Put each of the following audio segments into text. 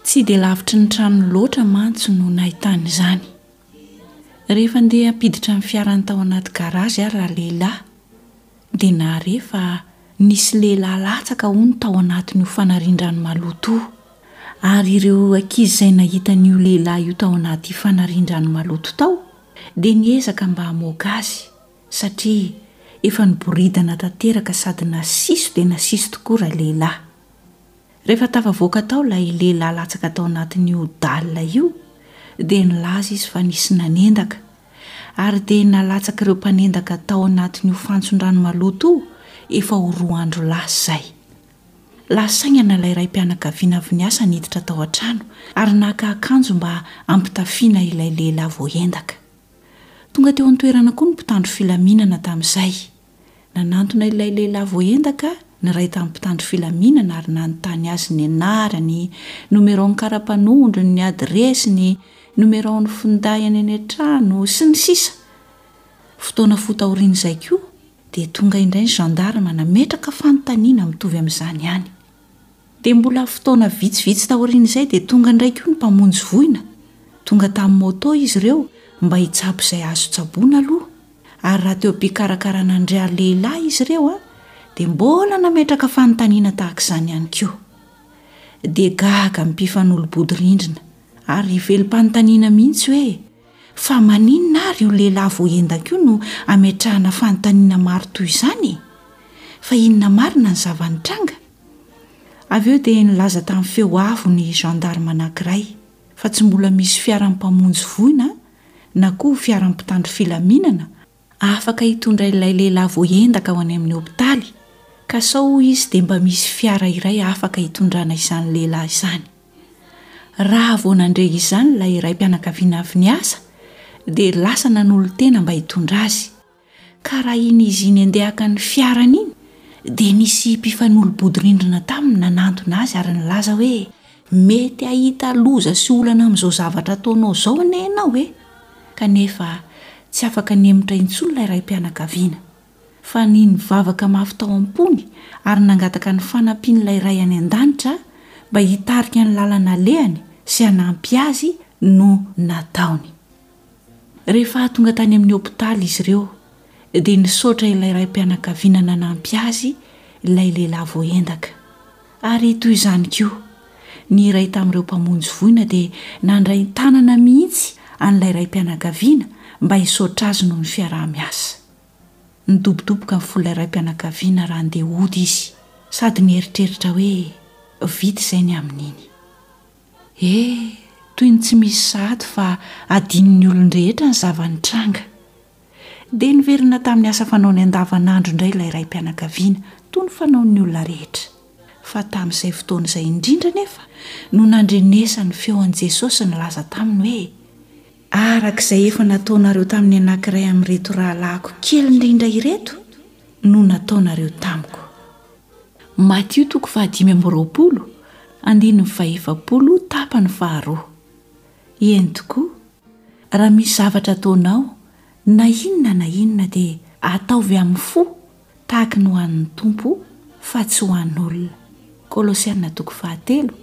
Tsy dia lavitry ny tranony loatra mantsy no nahitany izany. Rehefa ndeha hampiditra ny fiarany tao anaty garazy ary ralehilahy dia nahare fa nisy lehilahy latsaka hono tao anatin'io fanarian-drano maloto io ary ireo ankizy izay nahita an'io lehilahy io tao anaty fanarian-drano maloto tao dia niezaka mba hamoaka azy satria efa niboridana tanteraka sady nasiso dia nasiso tokoa ralehilahy Rehefa tafavoaka tao ilay lehilahy latsaka tao anatin'io dalina io, dia nilaza izy fa nisy nanendaka, ary dia nalatsak'ireo mpanendaka tao anatin'io fantson-drano maloto io efa ho roa andro lasa izay. Lasa haingana ilay raim-pianakaviana avy niasa niditra tao an-trano ary naka akanjo mba hampitafiana ilay lehilahy voaendaka. Tonga teo an-toerana koa ny mpitandro filaminana tamin'izay. Nanantona ilay lehilahy voaendaka ny iray tamin'ny mpitandro filaminana ary nanontany azy ny anarany, nomeraon'ny karapanondrony, ny adiresiny, nomeraon'ny findainy eny an-trano, sy ny sisa Fotoana fohy taorian'izay koa dia tonga indray ny gendarme nametraka fanontaniana mitovy amin'izany ihany. Dia mbola fotoana vitsivitsy taorian'izay dia tonga indray koa ny mpamonjy voina. Tonga tamin'ny môtô izy ireo mba hitsabo izay azo tsaboina aloha, ary raha teo am-pikarakarana an'i Real lehilahy izy ireo an, dia mbola nametraka fanontaniana tahaka izany ihany koa. Dia gaga ny mpifanolo-bodirindrina ary ivelim-panontaniana mihitsy hoe, Fa maninona àry io lehilahy voaendaka io no ametrahana fanontaniana maro toy izany e? Fa inona marina ny zava-nitranga? Avy eo dia nilaza tamin'ny feo avo ny gendarme anankiray fa tsy mbola misy fiaran'ny mpamonjy voina na koa fiaran'ny mpitandro filaminana afaka hitondra ilay lehilahy voaendaka ho any amin'ny hopitaly ka sao hoy izy dia mba misy fiara iray afaka hitondrana izany lehilahy izany. Raha vao nandre izany ilay raim-pianakaviana avy niasa dia lasa nanolo-tena mba hitondra azy. Ka raha iny izy iny andeha haka ny fiarany iny dia nisy mpifanolo-bodirindrina taminy nanantona azy ary nilaza hoe, mety hahita loza sy olana amin'izao zavatra ataonao izao anie ianao e! Kanefa tsy afaka nihemotra intsony ilay raim-pianakaviana. Fa ny nivavaka mafy tao am-pony ary nangataka ny fanampian'ilay Ray any An-danitra mba hitarika ny lalana alehany sy hanampy azy no nataony. Rehefa tonga tany amin'ny hopitaly izy ireo, dia nisaotra ilay raim-pianakaviana nanampy azy ilay lehilahy voaendaka. Ary toy izany koa, ny iray tamin'ireo mpamonjy voina dia nandray tanana mihitsy an'ilay raim-pianakaviana mba hisaotra azy noho ny fiaraha-miasa. Nidobodoboka ny fon'ilay raim-pianakaviana raha handeha hody izy, sady nieritreritra hoe, Vita izay ny amin'iny. E! toy ny tsy misy sahady fa adinon'ny olon-drehetra ny zava-nitranga. Dia niverina tamin'ny asa fanaony andavanandro indray ilay raim-pianakaviana, toy ny fanaon'ny olona rehetra. Fa tamin'izay fotoana izay indrindra anefa no nandrenesan'ny feo an'i Jesosy nilaza taminy hoe, Araka izay efa nataonareo tamin'ny anankiray amin'ireto rahalahiko kely indrindra ireto no nataonareo tamiko. Matio toko fahadimy amby roapolo andininy fahefapolo tapany faharoa. Eny tokoa, raha misy zavatra ataonao, na inona na inona, dia ataovy amin'ny fo tahaka ny ho an'ny Tompo fa tsy ho an'olona. Kolosiana toko fahatelo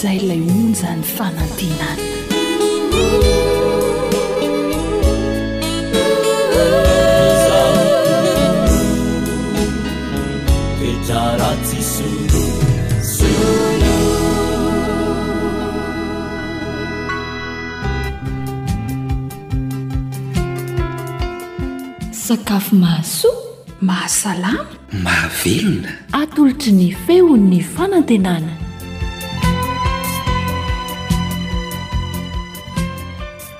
Zay lay onja ny fanantenana. Sakafo mahasoa, mahasalama, mahavelona. Atolotry ny feon'ny fanantenana.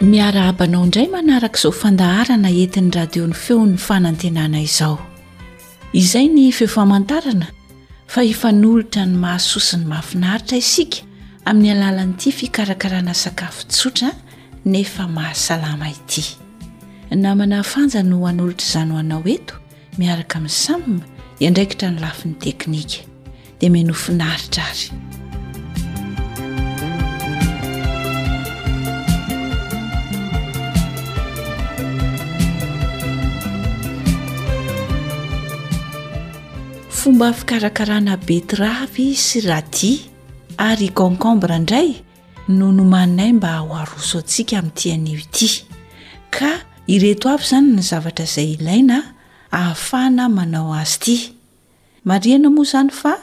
Miarahaba anao indray manaraka izao fandaharana entin'ny radio ny feon'ny fanantenana izao. Izay ny feo famantarana fa hifanolotra ny mahasoa sy ny mahafinaritra isika amin'ny alalan'ity fikarakarana sakafo tsotra nefa mahasalama ity. Namana Fanja no hanolotra izany ho anao eto. miaraka amin'ny sam iandraikitra ny lafin'ny teknika dia mino finaritra ary fomba fikarakarana betiravy sy raty ary concombre indray no nomaninay mba ho aroso antsika amin'ity anio ity ka ireto avy izany ny zavatra izay ilaina ahafahana manao azy ity marihana moa izany fa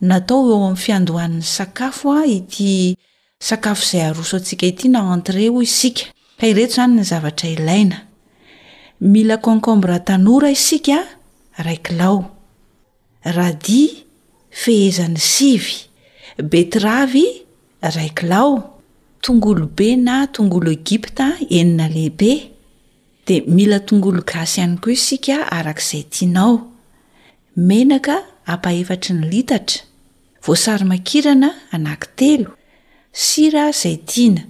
natao eo amin'ny fiandohan'ny sakafo a ity sakafo izay aroso antsika ity na entrée hoy isika ka ireto izany ny zavatra ilaina mila concombre tanora isika ray kilao Radia, fehezany sivy. Betiravy, iray kilao. Tongolo be na tongolo Egypta, enina lehibe. Dia mila tongolo gasy ihany koa isika araka izay tianao. Menaka apa efatry ny litatra. Voasary makirana anankitelo. Sira izay tiana.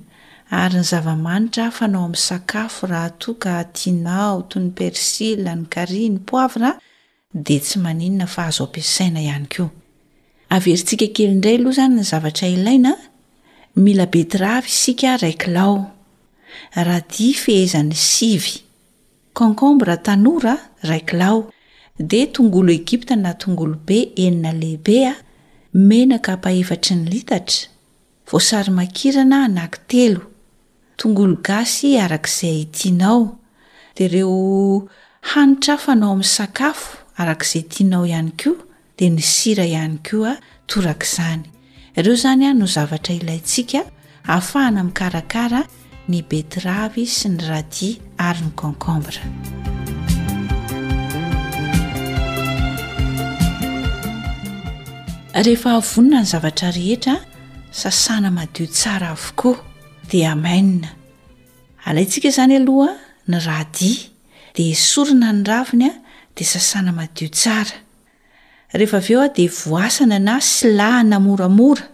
Ary ny zava-manitra fanao amin'ny sakafo raha toa ka tianao toy ny persil, ny kary, ny poivre. dia tsy maninona fa azo ampiasaina ihany koa. Averintsika kely indray aloha izany ny zavatra ilaina, Mila betiravy isika iray kilao, radis fehezany sivy, concombre tanora iray kilao, dia tongolo Egypta na tongolo be enina lehibe, menaka apa efatry ny litatra, Voasary makirana anankitelo, tongolo gasy araka izay tianao, dia ireo hanitra hafa anao amin'ny sakafo araka izay tianao ihany koa, dia ny sira ihany koa torak'izany. Ireo izany no zavatra ilaintsika ahafahana mikarakara ny betiravy sy ny radis ary ny concombre. Rehefa avonina ny zavatra rehetra, sasana madio tsara avokoa dia amainina. Alaintsika izany aloha ny radis dia esorina ny raviny dia sasana madio tsara. Rehefa avy eo dia voasana na silahana moramora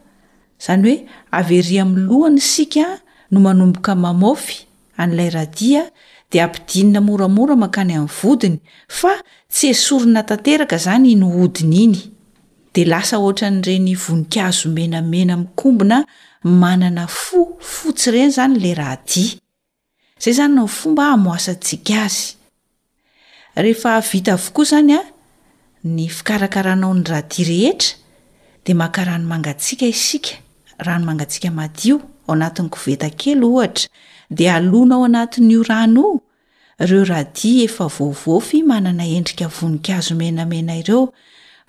Izany hoe avy ery amin'ny lohany isika no manomboka mamofy an'ilay radia dia ampidinina moramora mankany amin'ny vodiny fa tsy esorina tanteraka izany iny hodiny iny. Dia lasa ohatran'ireny voninkazo menamena mikombona manana fo fotsy ireny izany ilay radia. Izay izany no fomba hamoasantsika azy. Rehefa vita avokoa izany an, ny fikarakaranao ny radia rehetra dia maka rano mangatsiaka isika, rano mangatsiaka madio ao anatin'ny koveta kely ohatra, dia alona ao anatin'io rano io ireo radia efa voavofy manana endrika voninkazo menamena ireo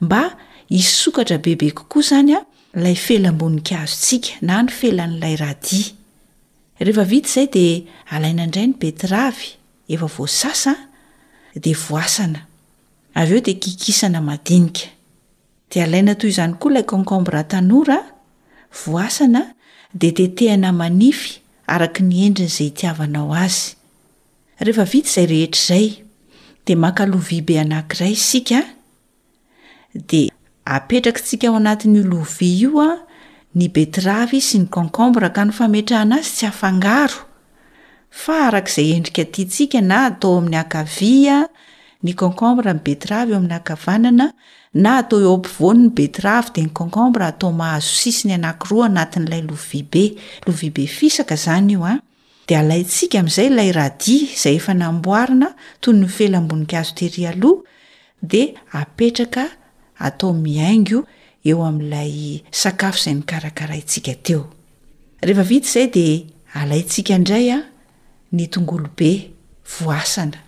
mba hisokatra bebe kokoa izany an, ilay felam-boninkazotsika na ny felan'ilay radia. Rehefa vita izay dia alaina indray ny betiravy efa voasasa dia voasana. Avy eo dia kikisana madinika. Dia alaina toy izany koa ilay concombre tanora, voasana dia tetehana manify araka ny endriny izay itiavanao azy. Rehefa vita izay rehetra izay dia maka lovia be anankiray isika dia apetrakitsika ao anatin'io lovia io ny betiravy sy ny concombre ka ny fametrahana azy tsy afangaro fa arak'izay endrika tiantsika na atao amin'ny ankavia ny concombre ny betiravy eo amin'ny ankavanana na atao eo ampovoany ny betiravy dia ny concombre atao mahazo sisiny anankiroa anatin'ilay lovibe lovibe fisaka izany io an dia alaintsika amin'izay ilay radia izay efa namboarina toy ny felam-boninkazo tery aloha dia apetraka atao mihaingo eo amin'ilay sakafo izay nokarakaraintsika teo. Rehefa vita izay dia alaintsika indray ny tongolo be voasana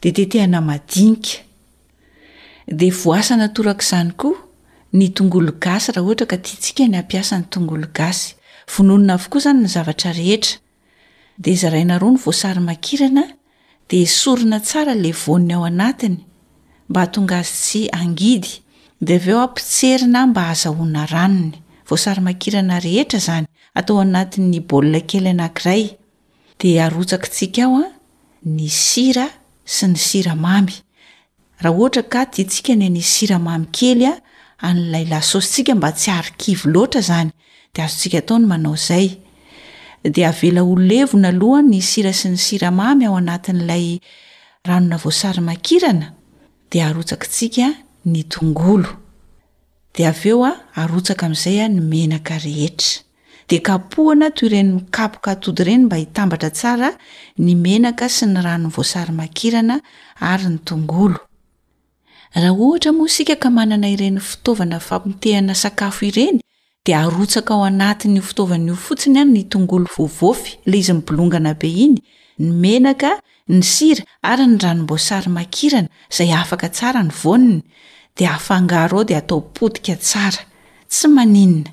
dia tetehana madinika. Dia voasana torak'izany koa ny tongolo gasy raha ohatra ka tiantsika ny hampiasa ny tongolo gasy. Vononina avokoa izany ny zavatra rehetra. Dia zaraina roa ny voasary makirana dia esorina tsara ilay voany ao anatiny mba hahatonga azy tsy hangidy dia avy eo apotserina mba hahazahoana ranony. Voasary makirana rehetra izany atao anatin'ny baolina kely anankiray. dia arotsakitsika ao ny sira sy ny siramamy. Raha ohatra ka tiantsika ny hanisy siramamy kely an'ilay lasaositsika mba tsy hary kivy loatra izany, dia azontsika atao ny manao izay. Dia avela ho levona aloha ny sira sy ny siramamy ao anatin'ilay ranona voasary makirana, dia arotsakitsika ny tongolo. Dia avy eo arotsaka amin'izay ny menaka rehetra. dia kapohana toy ireny mikapoka atody ireny mba hitambatra tsara ny menaka sy ny ranon'ny voasary makirana ary ny tongolo. Raha ohatra moa isika ka manana ireny fitaovana famotehana sakafo ireny dia arotsaka ao anatin'io fitaovana io fotsiny ny tongolo voavofy, ilay izy mibolongana be iny, ny menaka, ny sira ary ny ranom-boasary makirana izay afaka tsara ny voaniny dia afangaro ao dia atao potika tsara. Tsy maninona.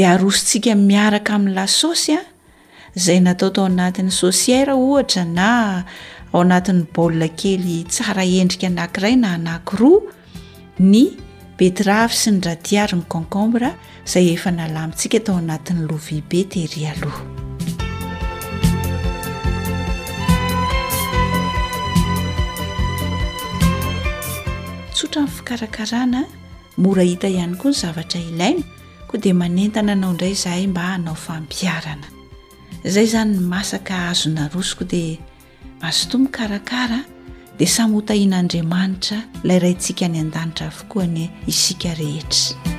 Dia arosontsika miaraka amin'ny lasosy a, izay natao tao anatin'ny saucière ohatra na ao anatin'ny baolina kely tsara endrika anankiray na anankiroa ny betterave sy ny radia ary ny concombre izay efa nalamintsika tao anatin'ny lovia be tery aloha. tsotra ny fikarakarana Mora hita ihany koa ny zavatra ilaina, koa dia manentana anao indray izahay mba hanao fampiharana. Izay izany ny masaka azo narosoko dia mazotoa mikarakara dia samy ho tahian'Andriamanitra ilay Raintsika any an-danitra avokoa anie isika rehetra.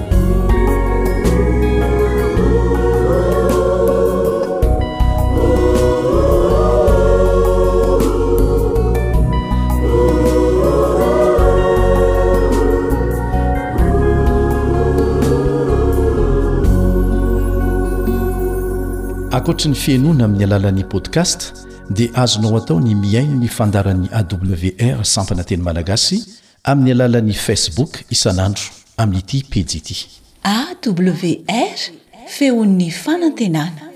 ankoatry ny fihainoana amin'ny alalan'ny podcast dia azonao atao ny mihaino ny fandaran'ny awr sampana teny malagasy Amin'ny alalan'ny Facebook isan'andro amin'ity pejy ity. AWR, feon'ny fanantenana.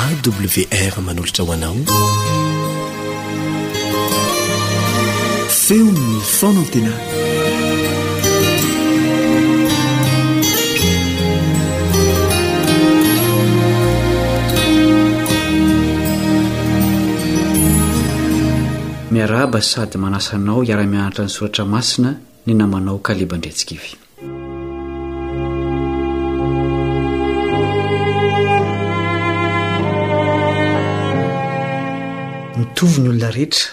AWR manolotra ho anao feon'ny fanantenana. Miarahaba sady manasa anao hiara-mianatra ny soratra masina ny namanao Kaliba Ndretsikivy. Mitovy ny olona rehetra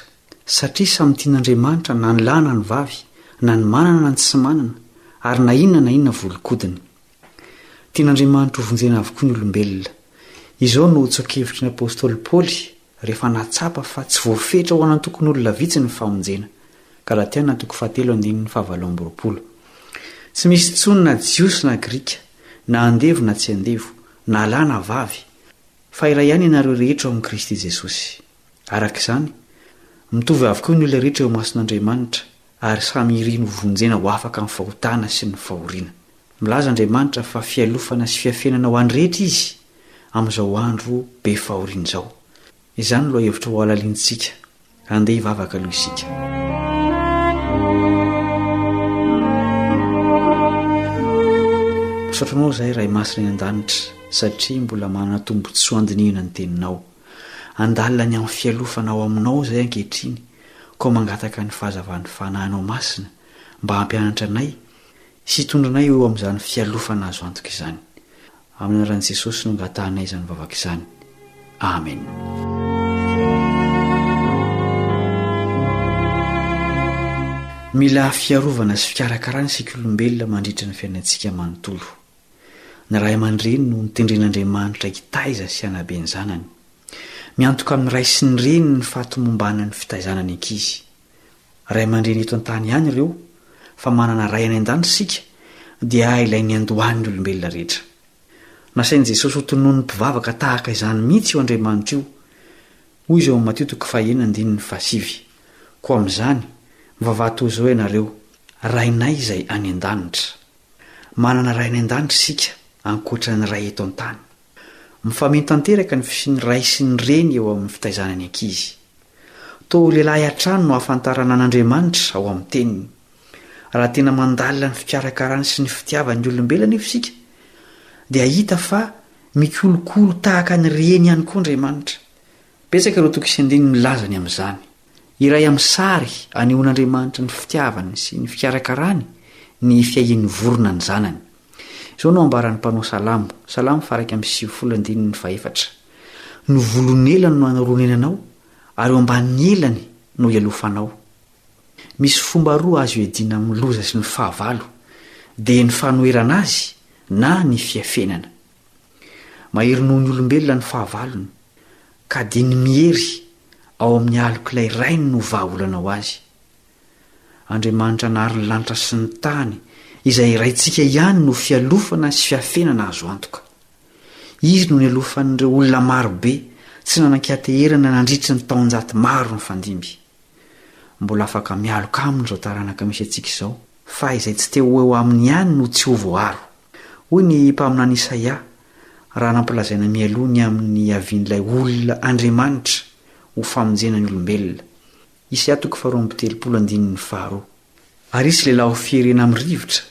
Satria samy tian'Andriamanitra na ny lahy na ny vavy, na ny manana na ny tsy manana, ary na inona na inona volon-kodiny. Tian'Andriamanitra hovonjena avokoa ny olombelona. Izao no tsoa-kevitry ny apostoly Paoly rehefa nahatsapa fa tsy voafetra ho an'antokon'olona vitsy ny famonjena, Galatiana toko fahatelo andininy fahavalo amby roapolo. Tsy misy intsony na Jiosy na Grika, na andevo na tsy andevo, na lahy na vavy, fa iray ihany ianareo rehetra ao amin'i Kristy Jesosy. Araka izany, mitovy avokoa ny olona rehetra eo imason'Andriamanitra ary samy iriny ho vonjena ho afaka amin'ny fahotana sy ny fahoriana. Milaza Andriamanitra fa fialofana sy fiafenana ho an'ny rehetra Izy amin'izao andro be fahoriana izao. Izany no lohahevitra hohalalinintsika. Andeha hivavaka aloha isika. Misaotra Anao izahay Ray Masina any an-danitra satria mbola manana tombontsoa handinihina ny Teninao. Handalina ny amin'ny fialofana ao aminao izay ankehitriny, koa mangataka ny fahazavan'ny Fanahinao Masina mba hampianatra anay sy hitondra anay ho eo amin'izany fialofana azo antoka izany. Amin'ny anaran'i Jesosy no angatahanay izany vavaka izany. Amena. Mila fiarovana sy fikarakarana isika olombelona mandritra ny fiainantsika manontolo. Ny ray aman-dreny no notendren'Andriamanitra hitaiza sy hanabe ny zanany. Miantoka amin'ny ray sy ny reny ny fahatomombanana ny fitaizana ny ankizy. Ray aman-dreny eto an-tany ihany ireo, fa manana Ray any an-danitra isika, dia ilay niandohan'ny olombelona rehetra. Nasain'i Jesosy hotononin'ny mpivavaka tahaka izany mihitsy io Andriamanitra io. Hoy izy ao amin'ny Matio toko fahenina andininy fahasivy, Koa amin'izany, mivavaha toy izao ianareo, Rainay izay any an-danitra. Manana Ray any An-danitra isika ankoatra ny Ray eto an-tany. Mifameno tanteraka ny fisian'ny Ray sy ny Reny eo amin'ny fitaizana ny ankizy. Toa ho lehilahy hatrany no ahafantarana an'Andriamanitra ao amin'ny Teniny. Raha tena mandalina ny fikarakarany sy ny fitiavany ny olombelona anefa isika, dia hahita fa mikolokolo tahaka ny Reny ihany koa Andriamanitra. Betsaka ireo toko sy andininy milaza ny amin'izany. Iray amin'ny sary anehoan'Andriamanitra ny fitiavany sy ny fikarakarany ny fiahian'ny vorona ny zanany. Izao no ambaran'ny mpanao salamo, Salamo faha iraika amby sivifolo andininy fahefatra, Ny volon'elany no hanaronenanao, ary eo ambanin'ny elany no hialofanao. Misy fomba roa azo iadiana amin'ny loza sy ny fahavalo, dia ny fanoherana azy na ny fiafenana. Mahery noho ny olombelona ny fahavalony, ka dia ny miery ao amin'ny alok'ilay rainy no vahaolana ho azy. Andriamanitra nahary ny lanitra sy ny tany izay raintsika ihany no fialofana sy fiafenana azo antoka. Izy no nialofan'ireo olona marobe tsy nanan-kiateherana nandritry ny taonjato maro nifandimby. Mbola afaka mialoka aminy izao taranaka misy antsika izao, fa izay tsy te ho eo aminy ihany no tsy ho voaaro. Hoy ny mpaminany Isaia, raha nampilazaina mialoha ny amin'ny hiavian'ilay olona Andriamanitra ho famonjena ny olombelona. Isaia toko faharoa amby telopolo andininy faharoa. Ary hisy lehilahy ho fierena amin'ny rivotra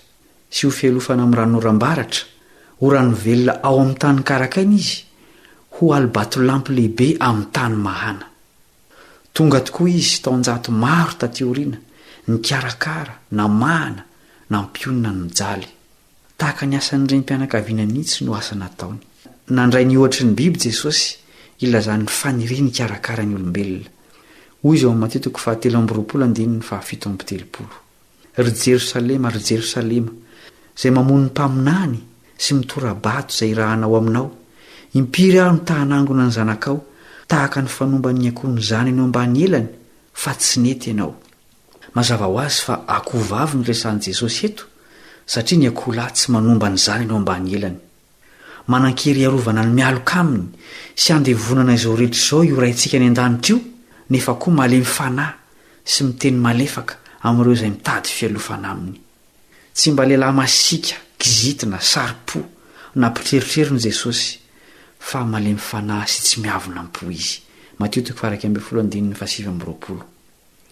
sy ho fialofana amin'ny ranonoram-baratra, ho rano velona ao amin'ny tany karakaina izy, ho halo-batolampy lehibe amin'ny tany mahana. Tonga tokoa izy taonjato maro taty aoriana, nikarakara, namahana, nampionona ny mijaly. Tahaka ny asan'ny renim-pianakaviana mihitsy no asa nataony. Nandray ny ohatry ny biby Jesosy hilazany ny faniriany hikarakara ny olombelona. Hoy izy ao amin'ny Matio toko fahatelo amby roapolo andininy fahafito amby telopolo. Ry Jerosalema, ry Jerosalema, izay mamono ny mpaminany sy mitora-bato izay irahana ao aminao, impiry aho no ta-hanangona ny zanakao tahaka ny fanomban'ny akoho ny zanany eo ambany elany, fa tsy nety ianao. Mazava ho azy fa akohovavy no resahin'i Jesosy eto, satria ny akoholahy tsy manomba ny zanany eo ambany elany. Manan-kery hiarovana ny mialoka aminy sy handevonana izao rehetra izao io Raintsika any an-danitra io, nefa koa malemy fanahy sy miteny malefaka amin'ireo izay mitady fialofana Aminy. Tsy mba lehilahy masiaka, kizitina, saro-po, na mpitrerotrerony Jesosy, fa malemy fanahy sy tsy miavona am-po Izy.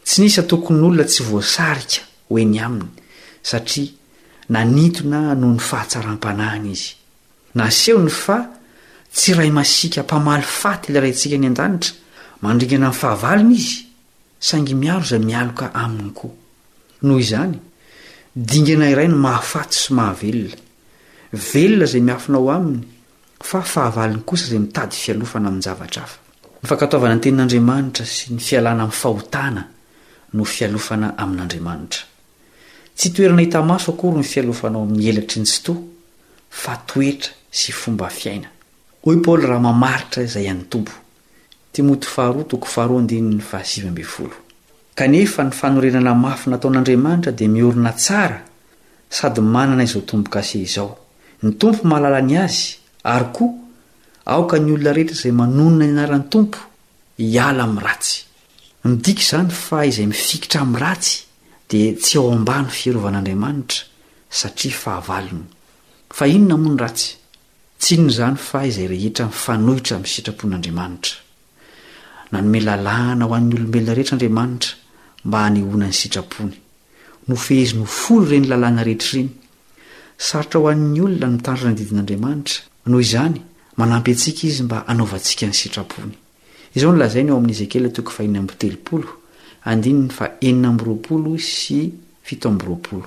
Tsy nisy antokon'olona tsy voasarika ho eny aminy satria nanintona noho ny fahatsaram-panahiny izy. Nasehony fa tsy Iray masiaka mpamaly faty ilay Raintsika any an-danitra mandringana ny fahavalony izy, saingy miaro izay mialoka Aminy koa. Noho izany, dingana iray ny mahafaty sy mahavelona. Velona izay miafina ao Aminy fa fahavalony kosa izay mitady fialofana amin-javatra hafa. Ny fankatoavana ny Tenin'Andriamanitra sy ny fialana amin'ny fahotana no fialofana amin'Andriamanitra. Tsy toerana hita maso akory ny fialofana ao amin'ny elatry ny Tsitoha, fa toetra sy fomba fiaina. Hoy Paoly raha mamaritra izay an'ny Tompo, Timoty faharoa toko faharoa andininy fahasivy ambin'ny folo. Kanefa ny fanorenana mafy nataon'Andriamanitra dia miorina tsara sady manana izao tombo-kase izao, Ny Tompo mahalala ny azy, ary koa Aoka ny olona rehetra izay manonona ny anaran'ny Tompo hiala amin'ny ratsy. Midika izany fa izay mifikitra amin'ny ratsy dia tsy ao ambany fiarovan'Andriamanitra satria fahavalony. Fa inona moa ny ratsy? Tsy inona izany fa izay rehetra mifanohitra amin'ny sitrapon'Andriamanitra. Nanome lalàna ho an'ny olombelona rehetra Andriamanitra mba hanehoana ny sitrapony. Nofeheziny ho folo ireny lalàna rehetra ireny. Sarotra ho an'ny olona ny mitandrina ny didin'Andriamanitra. Noho izany, manampy antsika izy mba hanaovantsika ny sitrapony. Izao no lazainy ao amin'ny Ezekiela toko fahenina amby telopolo, andininy fahenina amby roapolo sy fito amby roapolo.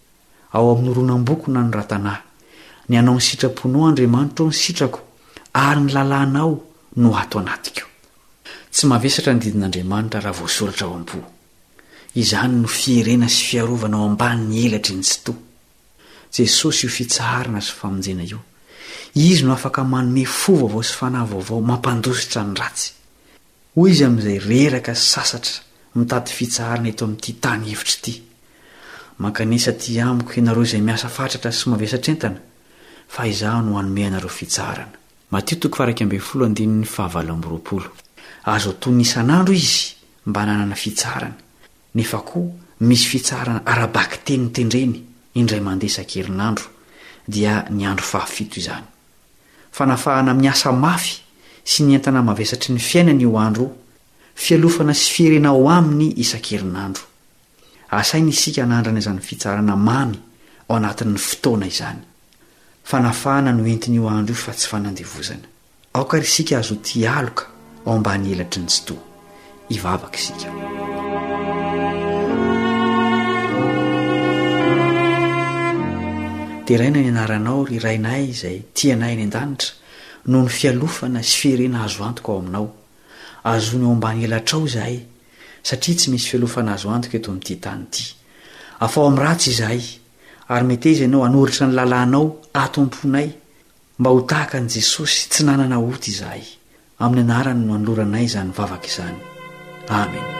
Ao amin'ny horonam-boko na ny Ratana. Ny hanao ny sitraponao Andriamanitro ô ny sitrako ary ny lalànao no ato anatiko. Tsy mavesatra ny didin'Andriamanitra raha voasoratra ao am-po. Izany no fierena sy fiarovana ao ambanin'ny elatry ny Tsitoha. Jesosy io fitsaharana sy famonjena io. Izy no afaka manome fo vaovao sy fanahy vaovao mampandositra ny ratsy. Hoy izy amin'izay reraka sy sasatra mitady fitsaharana eto amin'ity tany efitra ity, Mankanesa aty amiko ianareo izay miasa fatratra sy mavesatr'entana, fa izaho no hanome anareo fitsaharana. Matio toko faha iraika ambin'ny folo andininy faha valo amby roapolo. Azo atono isan'andro izy mba hananana fitsaharana. nefa koa misy fitsaharana ara-bakiteny tendreny indray mandeha isan-kerinandro, dia ny andro fahafito izany. Fanafahana miasa mafy sy ny entana mavesatry ny fiainana io andro fialofana sy fierena ao aminy isan-kerinandro. Asaina isika hanandrana izany fitsaharana mamy ao anatin'ny fotoana izany. Fanafahana no entin'io andro io fa tsy fanandevozana. Aoka àry isika azo ho tia aloka ao ambany elatry ny Tsitoha. Hivavaka isika. Deraina ny anaranao, ry Rainay izay tia anay any an-danitra, noho ny fialofana sy fierena azo antoka ao aminao. Azony ao ambany elatrao izahay, satria tsy misy fialofana azo antoka eto amin'ity tany ity. Afaho amin'ny ratsy izahay, ary meteza ianao hanoritra ny lalànao ato am-ponay. Mba ho tahaka an'i Jesosy tsy nanana ota izahay. Amin'ny anarany no anoloranay izany vavaka izany. Amen.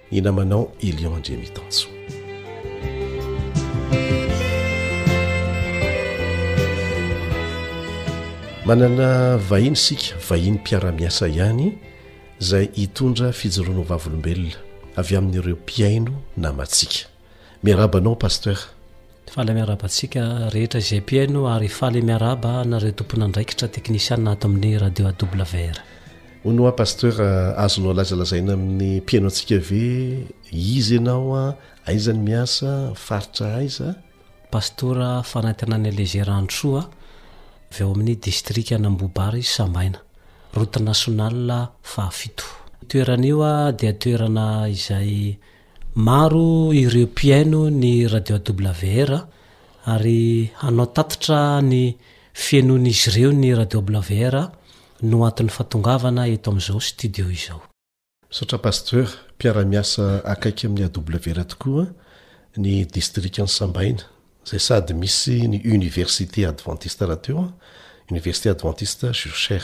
Ny namanao Elion Andriamitanso. Manana vahiny isika, vahiny mpiara-miasa ihany izay hitondra fijoroana ho vavolombelona avy amin'ireo mpihaino namantsika. Miarahaba anao Pasteur. Faly miarahaba antsika rehetra izay mpihaino ary faly miarahaba anareo tompon'andraikitra teknisiana ato amin'ny radio AWR. Hoy hoa Pasteur, azonao lazalazaina amin'ny mpihaino antsika ve iza ianao, aiza ny miasa, faritra aiza? Pastora Fanaintinan'i Eliezer Androsoa avy ao amin'ny distrikan'Ambobary Samaina, route nationale fahafito. Io toerana io dia toerana izay Maro ireo mpihaino ny Radio AWR ary hanao tatitra ny fihainoan'izy ireo ny Radio AWR no anton'ny fahatongavana eto amin'izao studio izao. Misaotra Pasteur, mpiara-miasa akaiky amin'ny AWR tokoa ny distrikan'i Sambaina izay sady misy ny Université Adventiste Rahateo, Université Adventiste Jurcher.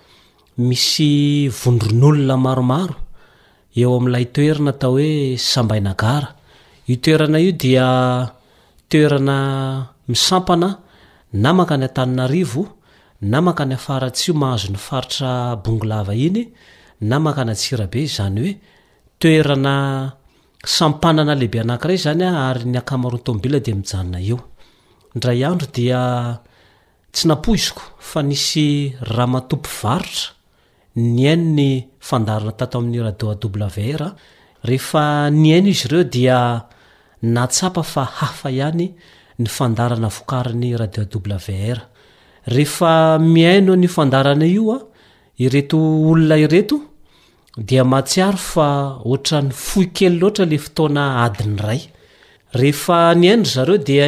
misy vondron'olona maromaro eo amin'ilay toerana atao hoe Sambainagara. Io toerana io dia toerana misampana na mankany Antananarivo na mankany Faratsiho mahazo ny faritra Bongolava iny na mankany Antsirabe izany hoe toerana sampanana lehibe anankiray izany ary ny ankamaroan'ny tomobilina dia mijanona eo. Indray andro dia Tsy nampoiziko fa nisy ramatoa mpivarotra nihaino ny fandaharana tato amin'ny radio AWR. Rehefa nihaino izy ireo dia nahatsapa fa hafa ihany ny fandaharana vokarin'ny radio AWR. Rehefa mihaino an'io fandaharana io ireto olona ireto dia mahatsiaro fa ohatran'ny fohy kely loatra ilay fotoana adiny iray. Rehefa nihaino ry zareo dia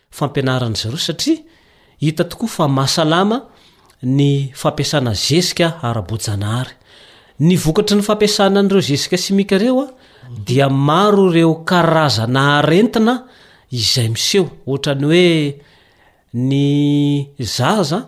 fampianarana izy ireo satria hita tokoa fa mahasalama ny fampiasana zezika ara-boajanahary. Ny vokatry ny fampiasana an'ireo zezika simika ireo dia maro ireo karazana arentina izay miseho, ohatra ny hoe ny zaza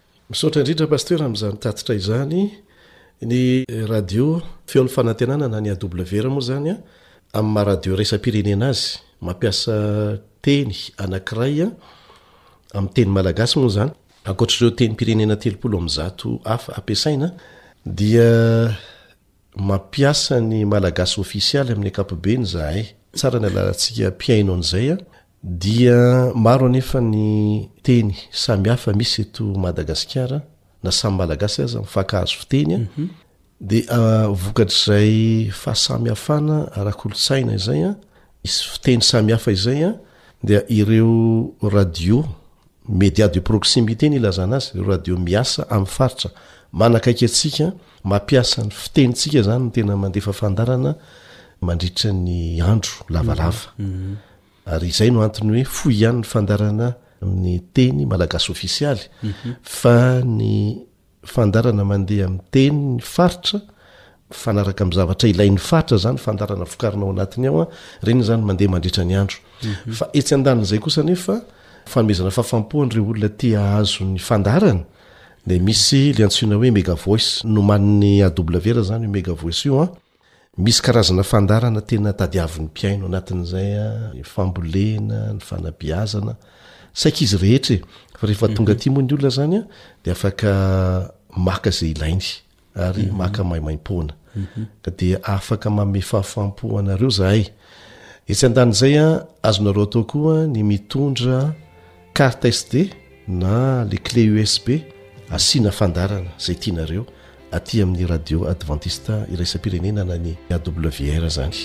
Misaotra indrindra Pasteur amin'izany tatitra izany, ny radio feon'ny fanantenana na ny AWR moa izany an, amin'ny maha radio iraisam-pirenena azy, mampiasa teny anankiray amin'ny teny malagasy moa izany, ankoatr'ireo tenim-pirenena telopolo amby zato hafa ampiasaina, dia mampiasa ny malagasy ofisialy amin'ny ankapobeny izahay, tsara ny alalantsika mpihaino an'izay an, Dia maro anefa ny teny samy hafa misy eto Madagasikara na samy Malagasy aza mifankahazo fiteny a, dia vokatr'izay fahasamihafana ara-kolontsaina izay a, misy fiteny samy hafa izay a, dia ireo radio, media de proximité ny ilazana azy, ireo radio miasa amin'ny faritra manakaiky antsika, mampiasa ny fitenintsika izany no tena mandefa fandaharana mandritra ny andro lavalava. Ary izay no antony hoe fohy ihany ny fandarana amin'ny teny malagasy ofisialy mhm. fa ny fandarana mandeha amin'ny teny ny faritra fanaraka amin'ny zavatra ilain'ny faritra zany fandarana vokarina ao anatiny ao a reny zany mandeha mandritra ny andro mhm. fa etsy an-danin'izay kosa nefa fanomezana fafampoan'ireo olona ti ahazo ny fandarana dia misy le antsoina hoe megavoice nomanin'ny adoblvera zany io megavoice io a Misy karazana fandaharana tena tadiavin'ny mpihaino anatin'izay ny fambolena, ny fanabeazana, saika izy rehetra e, fa rehefa tonga mhm. aty moa ny olona zany a de afaka maka izay ilainy ary mhm. maka maimaim-poana mhm. ka dia afaka mame fahafampo anareo zahay etsy an-dan'izay a azonareo atao koa ny mitondra Carte SD na le clé USB asiana fandarana izay tianareo aty amin'ny radio adventiste iraisam-pirenena na ny AWR izany.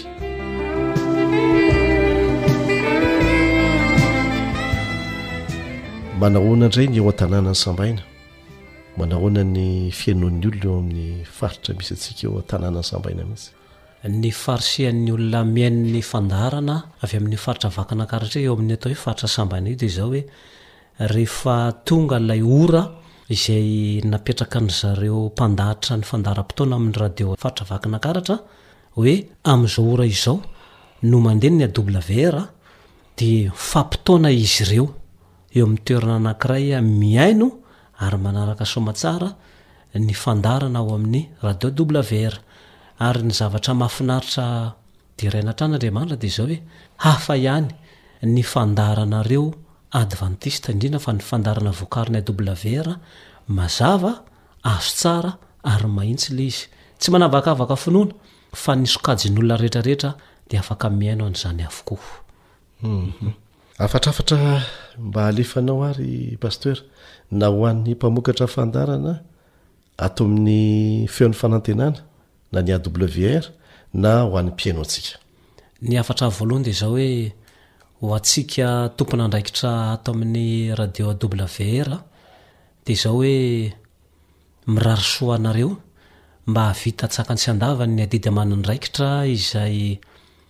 manahoana indray ny eo an-tanàna ny sambaina manahoana ny fiainoan'ny olona eo amin'ny faritra misy antsika eo an-tanàna ny sambaina mihitsy ny farisian'ny olona mihaino ny fandaharana avy amin'ny faritra Vakinankaratra eo amin'ny atao hoe faritra Sambani dia izao hoe rehefa tonga ilay ora izay napetrakan'ny zareo mpandahatra ny fandaharam-potoana amin'ny radio faritra Vakinankaratra hoe amin'izao ora izao no mandeha ny AWR a, dia mifampitaona izy ireo eo amin'ny toerana anankiray mihaino ary manaraka soamatsara ny fandaharana ao amin'ny radio WR, ary ny zavatra mahafinaritra deraina hatrany Andriamanitra dia izao hoe hafa ihany ny fandaharanareo Advantista indrindra fa ny fandaharana vokarin'ny AWR, mazava, azo tsara ary mahintsy ilay izy. Tsy manavakavaka finoana fa ny sokajin'olona rehetra rehetra dia afaka mihaino an'izany avokoa. Hafatrafatra mba halefanao ary Pasteur, na ho an'ny mpamokatra fandarana ato amin'ny Feon'ny Fanantenana na ny AWR na ho an'ny mpihaino antsika. Ny hafatra ahy voalohany dia izao hoe, ho antsika tompon'andraikitra ato amin'ny radio AWR dia izao hoe, mirary soa anareo mba hahavita tsakan-tsy andavany ny adidy aman'andraikitra izay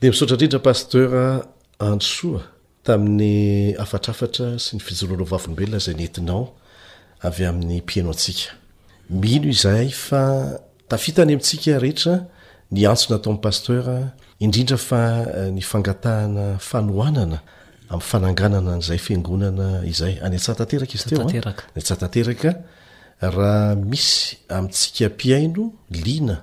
Dia misaotra indrindra Pasteur Andry Soa tamin'ny hafatrafatra sy ny fijoroana ho vavolombelona izay nentinao avy amin'ny mpiheno antsika. Mino izahay fa tafita any amintsika rehetra ny antso nataon'i Pasteur indrindra fa ny fangatahana fanohanana amin'ny fananganana an'izay fiangonana izay. Any Antsahatanteraka izy teo an? Antsahatanteraka. Raha misy amintsika mpihaino liana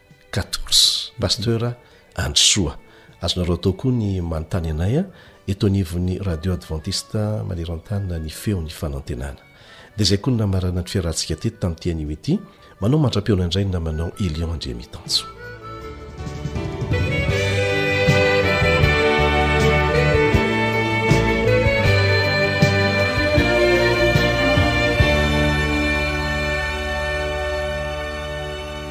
Katox. Pasteur Andrisoa. Azonareo atao koa ny manontany anay a. Eto anivon'ny Radio Adventiste maneran-tany ny feon'ny fanantenana. Dia izay koa ny namaranan'ny fiarahantsika teto tamin'ity anio ity. Manao mandra-pihaona indray ny namanao Elion Andriamitanjo.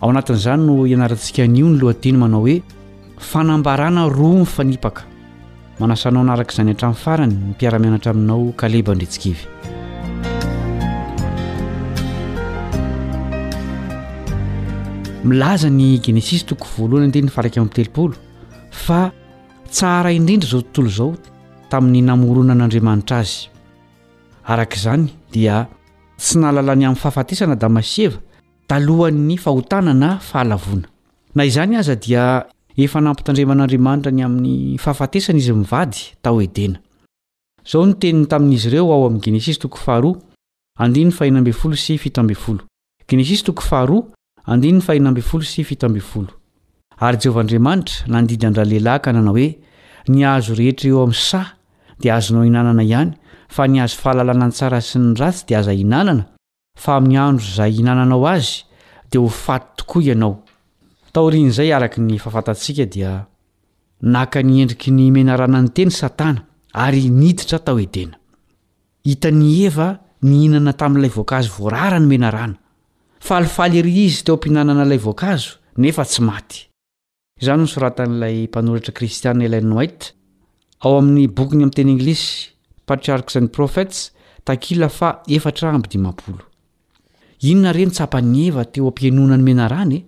Ao anatin'izany no hianarantsika anio ny lohateny manao hoe Fanambarana roa mifanipaka. Manasa anao hanaraka izany hatramin'ny farany ny mpiara-mianatra aminao Kaleba Andritsikivy. Milaza ny Genesisy toko voalohany andininy fahairaika amby telopolo fa tsara indrindra izao tontolo izao tamin'ny namoronan'Andriamanitra azy. Araka izany dia tsy nahalala ny amin'ny fahafatesana Adama sy Eva talohan'ny fahotana na fahalavoana. Na izany aza dia efa nampitandreman'Andriamanitra ny amin'ny fahafatesana izy mivady tao Edena. Izao ny teniny tamin'izy ireo ao amin'ny Genesisy toko faharoa, andininy fahena ambin'ny folo sy fito ambin'ny folo. Genesisy toko faharoa, andininy fahena ambin'ny folo sy fito ambin'ny folo. Ary Jehovah Andriamanitra nandidy an-dralehilahy ka nanao hoe, Ny hazo rehetra eo amin'ny saha dia azonao ihinanana ihany, fa ny hazo fahalalana ny tsara sy ny ratsy dia aza ihinanana, fa amin'ny andro izay hinananao azy dia ho faty tokoa ianao. Taorian'izay, araka ny efa fantatsika, dia naka ny endriky ny menarana niteny Satana ary niditra tao Edena. Hitan'i Eva nihinana tamin'ilay voankazo voarara ny menarana. Falifaly erỳ izy teo am-pihinanana ilay voankazo, nefa tsy maty. Izany no soratan'ilay mpanoratra kristiana Ellen White, ao amin'ny bokiny amin'ny teny anglisy Patriarchs and Prophets, takila faha efatra amby dimampolo. Inona re no tsapan'i Eva teo am-pihainoana ny menarana e?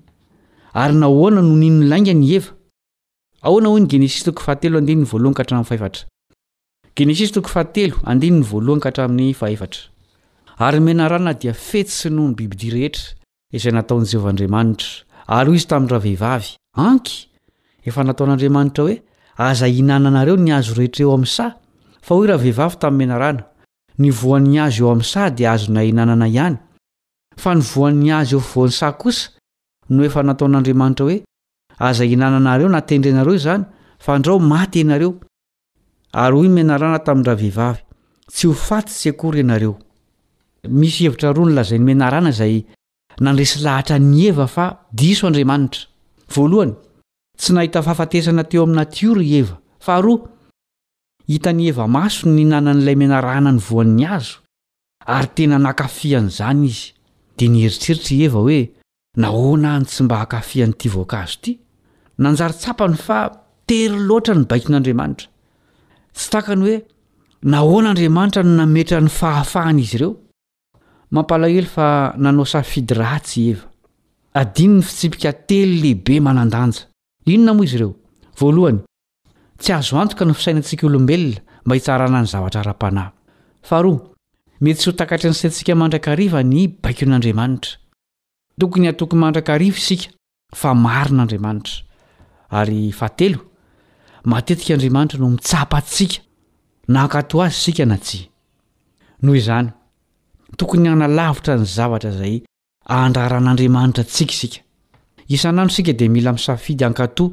Ary nahoana no ninon' ny laingany i Eva? Ahoana hoy ny Genesisy toko fahatelo andininy voalohany ka hatramin'ny fahefatra? Genesisy toko fahatelo andininy voalohany ka hatramin'ny fahefatra. Ary ny menarana dia fetsy noho ny bibidia rehetra, izay nataon'i Jehovah Andriamanitra. Ary hoy izy tamin-dravehivavy, Anky! Efa nataon'Andriamanitra hoe, 'Aza ihinananareo ny hazo rehetra eo amin'ny saha. Fa hoy ravehivavy tamin'ny menarana, 'Ny voan'ny hazo eo amin'ny saha dia azonay ihinanana ihany. Fa ny voan'ny hazo eo afovoan'ny saha kosa no efa nataon'Andriamanitra hoe, 'Aza ihinananareo na tendrenareo izany, fa andrao maty ianareo. Ary hoy Menarana tamin-dravehivavy, Tsy ho faty tsy akory ianareo. Misy hevitra roa nolazain'i Menarana izay nandresy lahatra an'i Eva fa diso Andriamanitra. Voalohany, tsy nahita fahafatesana teo amin'ny natiora i Eva. Faharoa, hitan'i Eva maso ny nihinanan'ilay menarana ny voan'ny hazo, ary tena nankafy an'izany izy. Dia nieritreritra i Eva hoe, Nahoana no tsy mba hankafy an'ity voankazo ity? Nanjary tsapany fa tery loatra ny baikon'Andriamanitra. Tsy takany hoe nahoana Andriamanitra no nametra ny fahafahana izy ireo. Mampalahelo fa nanao safidy ratsy i Eva. Adino ny fitsipika telo lehibe manan-danja. Inona moa izy ireo? Voalohany, tsy azo antoka ny fisainantsika olombelona mba hitsarana ny zavatra ara-panahy. Faharoa, mety tsy ho takatry ny saintsika mandrakariva ny baikon'Andriamanitra. Tokony hatoky mandrakariva isika fa marina Andriamanitra. Ary fahatelo, matetika Andriamanitra no mitsapa antsika na hankatò Azy isika na tsia. Noho izany, tokony hanalavitra ny zavatra izay ahandraran'Andriamanitra antsika isika. Isan'andro isika dia mila misafidy hankatò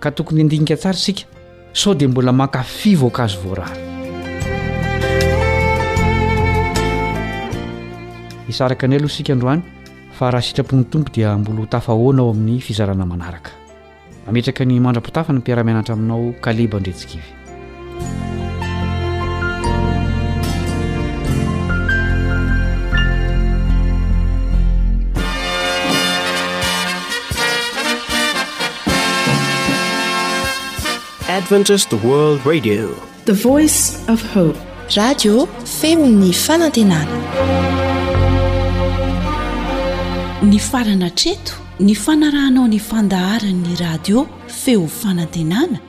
Ka tokony handinika tsara isika sao dia mbola mankafy voankazo voarara. Hisaraka anay aloha isika androany fa raha sitrapon'ny Tompo dia mbola ho tafahaona ao amin'ny fizarana manaraka. Mametraka ny mandra-pitafa ny mpiara-mianatra aminao Kaleba Andretsikivy. Adventist World Radio, the voice of hope. Radio femon'ny fanantenana. Ny farana treto, ny fanarahanao ny fandaharan'ny radio feo fanantenana